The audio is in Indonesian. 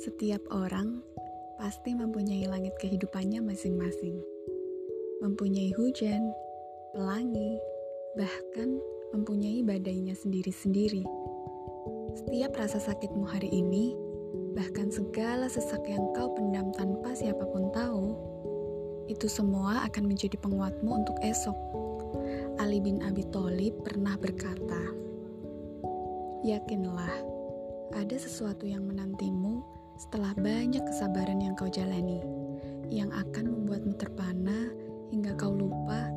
Setiap orang pasti mempunyai langit kehidupannya masing-masing. Mempunyai hujan, pelangi, bahkan mempunyai badainya sendiri-sendiri. Setiap rasa sakitmu hari ini, bahkan segala sesak yang kau pendam tanpa siapa pun tahu, itu semua akan menjadi penguatmu untuk esok. Ali bin Abi Thalib pernah berkata, Yakinlah, ada sesuatu yang menantimu setelah banyak kesabaran yang kau jalani, yang akan membuatmu terpana hingga kau lupa